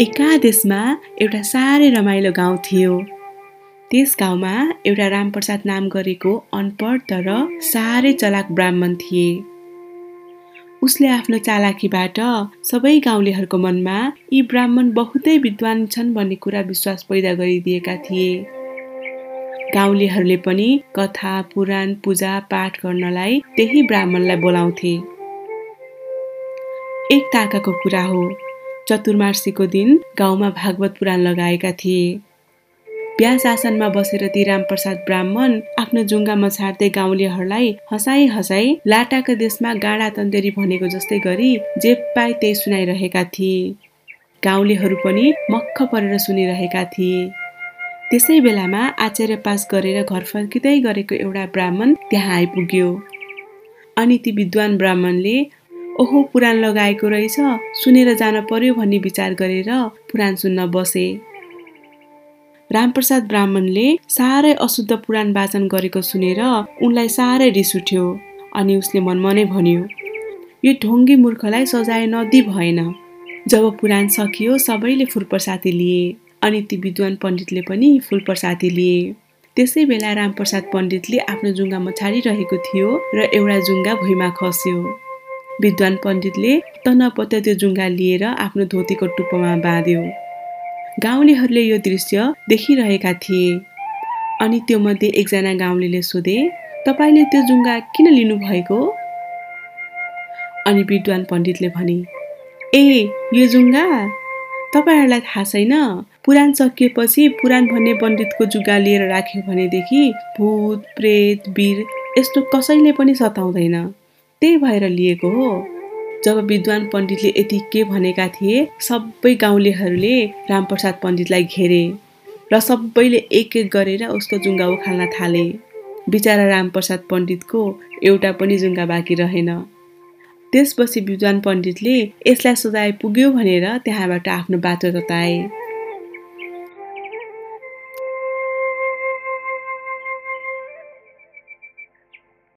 एकादेशमा एउटा साह्रै रमाइलो गाउँ थियो। त्यस गाउँमा एउटा रामप्रसाद नाम गरेको अनपढ तर साह्रै चलाक ब्राह्मण थिए। उसले आफ्नो चालाकीबाट सबै गाउँलेहरूको मनमा यी ब्राह्मण बहुतै विद्वान छन् भन्ने कुरा विश्वास पैदा गरिदिएका थिए। गाउँलेहरूले पनि कथा पुराण पूजा पाठ गर्नलाई त्यही ब्राह्मणलाई बोलाउँथे। एक ताकाको कुरा हो। चतुर्मासीको दिन गाउँमा भागवत पुराण लगाएका थिए। ब्यास आसनमा बसेर ती रामप्रसाद ब्राह्मण आफ्नो जुङ्गामा छाड्दै गाउँलेहरूलाई हँसाई हँसाई लाटाका देशमा गाडा तन्देरी भनेको जस्तै गरी जे पाए त्यही सुनाइरहेका थिए। गाउँलेहरू पनि मक्ख परेर सुनिरहेका थिए। त्यसै बेलामा आचार्य पास गरेर घर फर्किँदै गरेको एउटा ब्राह्मण त्यहाँ आइपुग्यो। अनि ती विद्वान ब्राह्मणले ओहो पुराण लगाएको रहेछ। सुनेर जान पर्यो भन्ने विचार गरेर पुराण सुन्न बसे। रामप्रसाद ब्राह्मणले साह्रै अशुद्ध पुराण वाचन गरेको सुनेर उनलाई साह्रै रिस उठ्यो अनि उसले मनमा नै भन्यो यो ढोङ्गी मूर्खलाई सजाय नदी भएन। जब पुराण सकियो सबैले फुलप्रसादी लिए अनि ती विद्वान पण्डितले पनि फुलप्रसादी लिए। त्यसै बेला रामप्रसाद पण्डितले आफ्नो जुङ्गामा छाडिरहेको थियो र एउटा जुङ्गा भुइँमा खस्यो। विद्वान पण्डितले तनपत्त त्यो जुङ्गा लिएर आफ्नो धोतीको टुप्पोमा बाँध्यो। गाउँलेहरूले यो दृश्य देखिरहेका थिए। अनि त्यो मध्ये एकजना गाउँलेले सोधे तपाईँले त्यो जुङ्गा किन लिनुभएको? अनि विद्वान पण्डितले भने ए यो जुङ्गा? तपाईँहरूलाई थाहा छैन? पुराण सकिएपछि पुराण भन्ने पण्डितको जुगा लिएर राख्यो भनेदेखि भूत प्रेत वीर यस्तो कसैले पनि सताउँदैन। त्यही भएर लिएको हो। जब विद्वान पण्डितले यति के भनेका थिए सबै गाउँलेहरूले रामप्रसाद पण्डितलाई घेरे र सबैले एक एक गरेर उसको जुङ्गा उखाल्न थाले। बिचरा रामप्रसाद पण्डितको एउटा पनि जुङ्गा बाँकी रहेन। त्यसपछि विद्वान पण्डितले यसलाई सजाय पुग्यो भनेर त्यहाँबाट आफ्नो बाटो तताए।